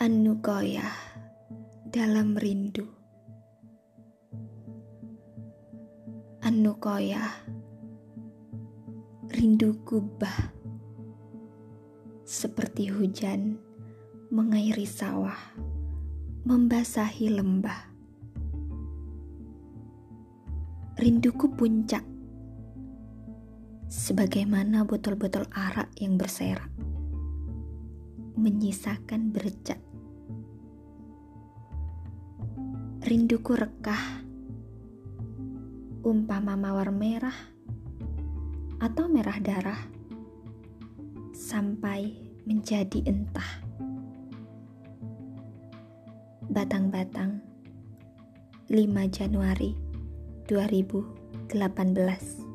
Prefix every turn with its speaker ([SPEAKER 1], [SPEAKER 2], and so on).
[SPEAKER 1] Anu goyah dalam rindu. Anu goyah rindu kubah seperti hujan mengairi sawah membasahi lembah. Rinduku puncak sebagaimana botol-botol arak yang berserak menyisakan bercak rinduku rekah umpama mawar merah atau merah darah sampai menjadi entah. Batang-batang 5 Januari 2018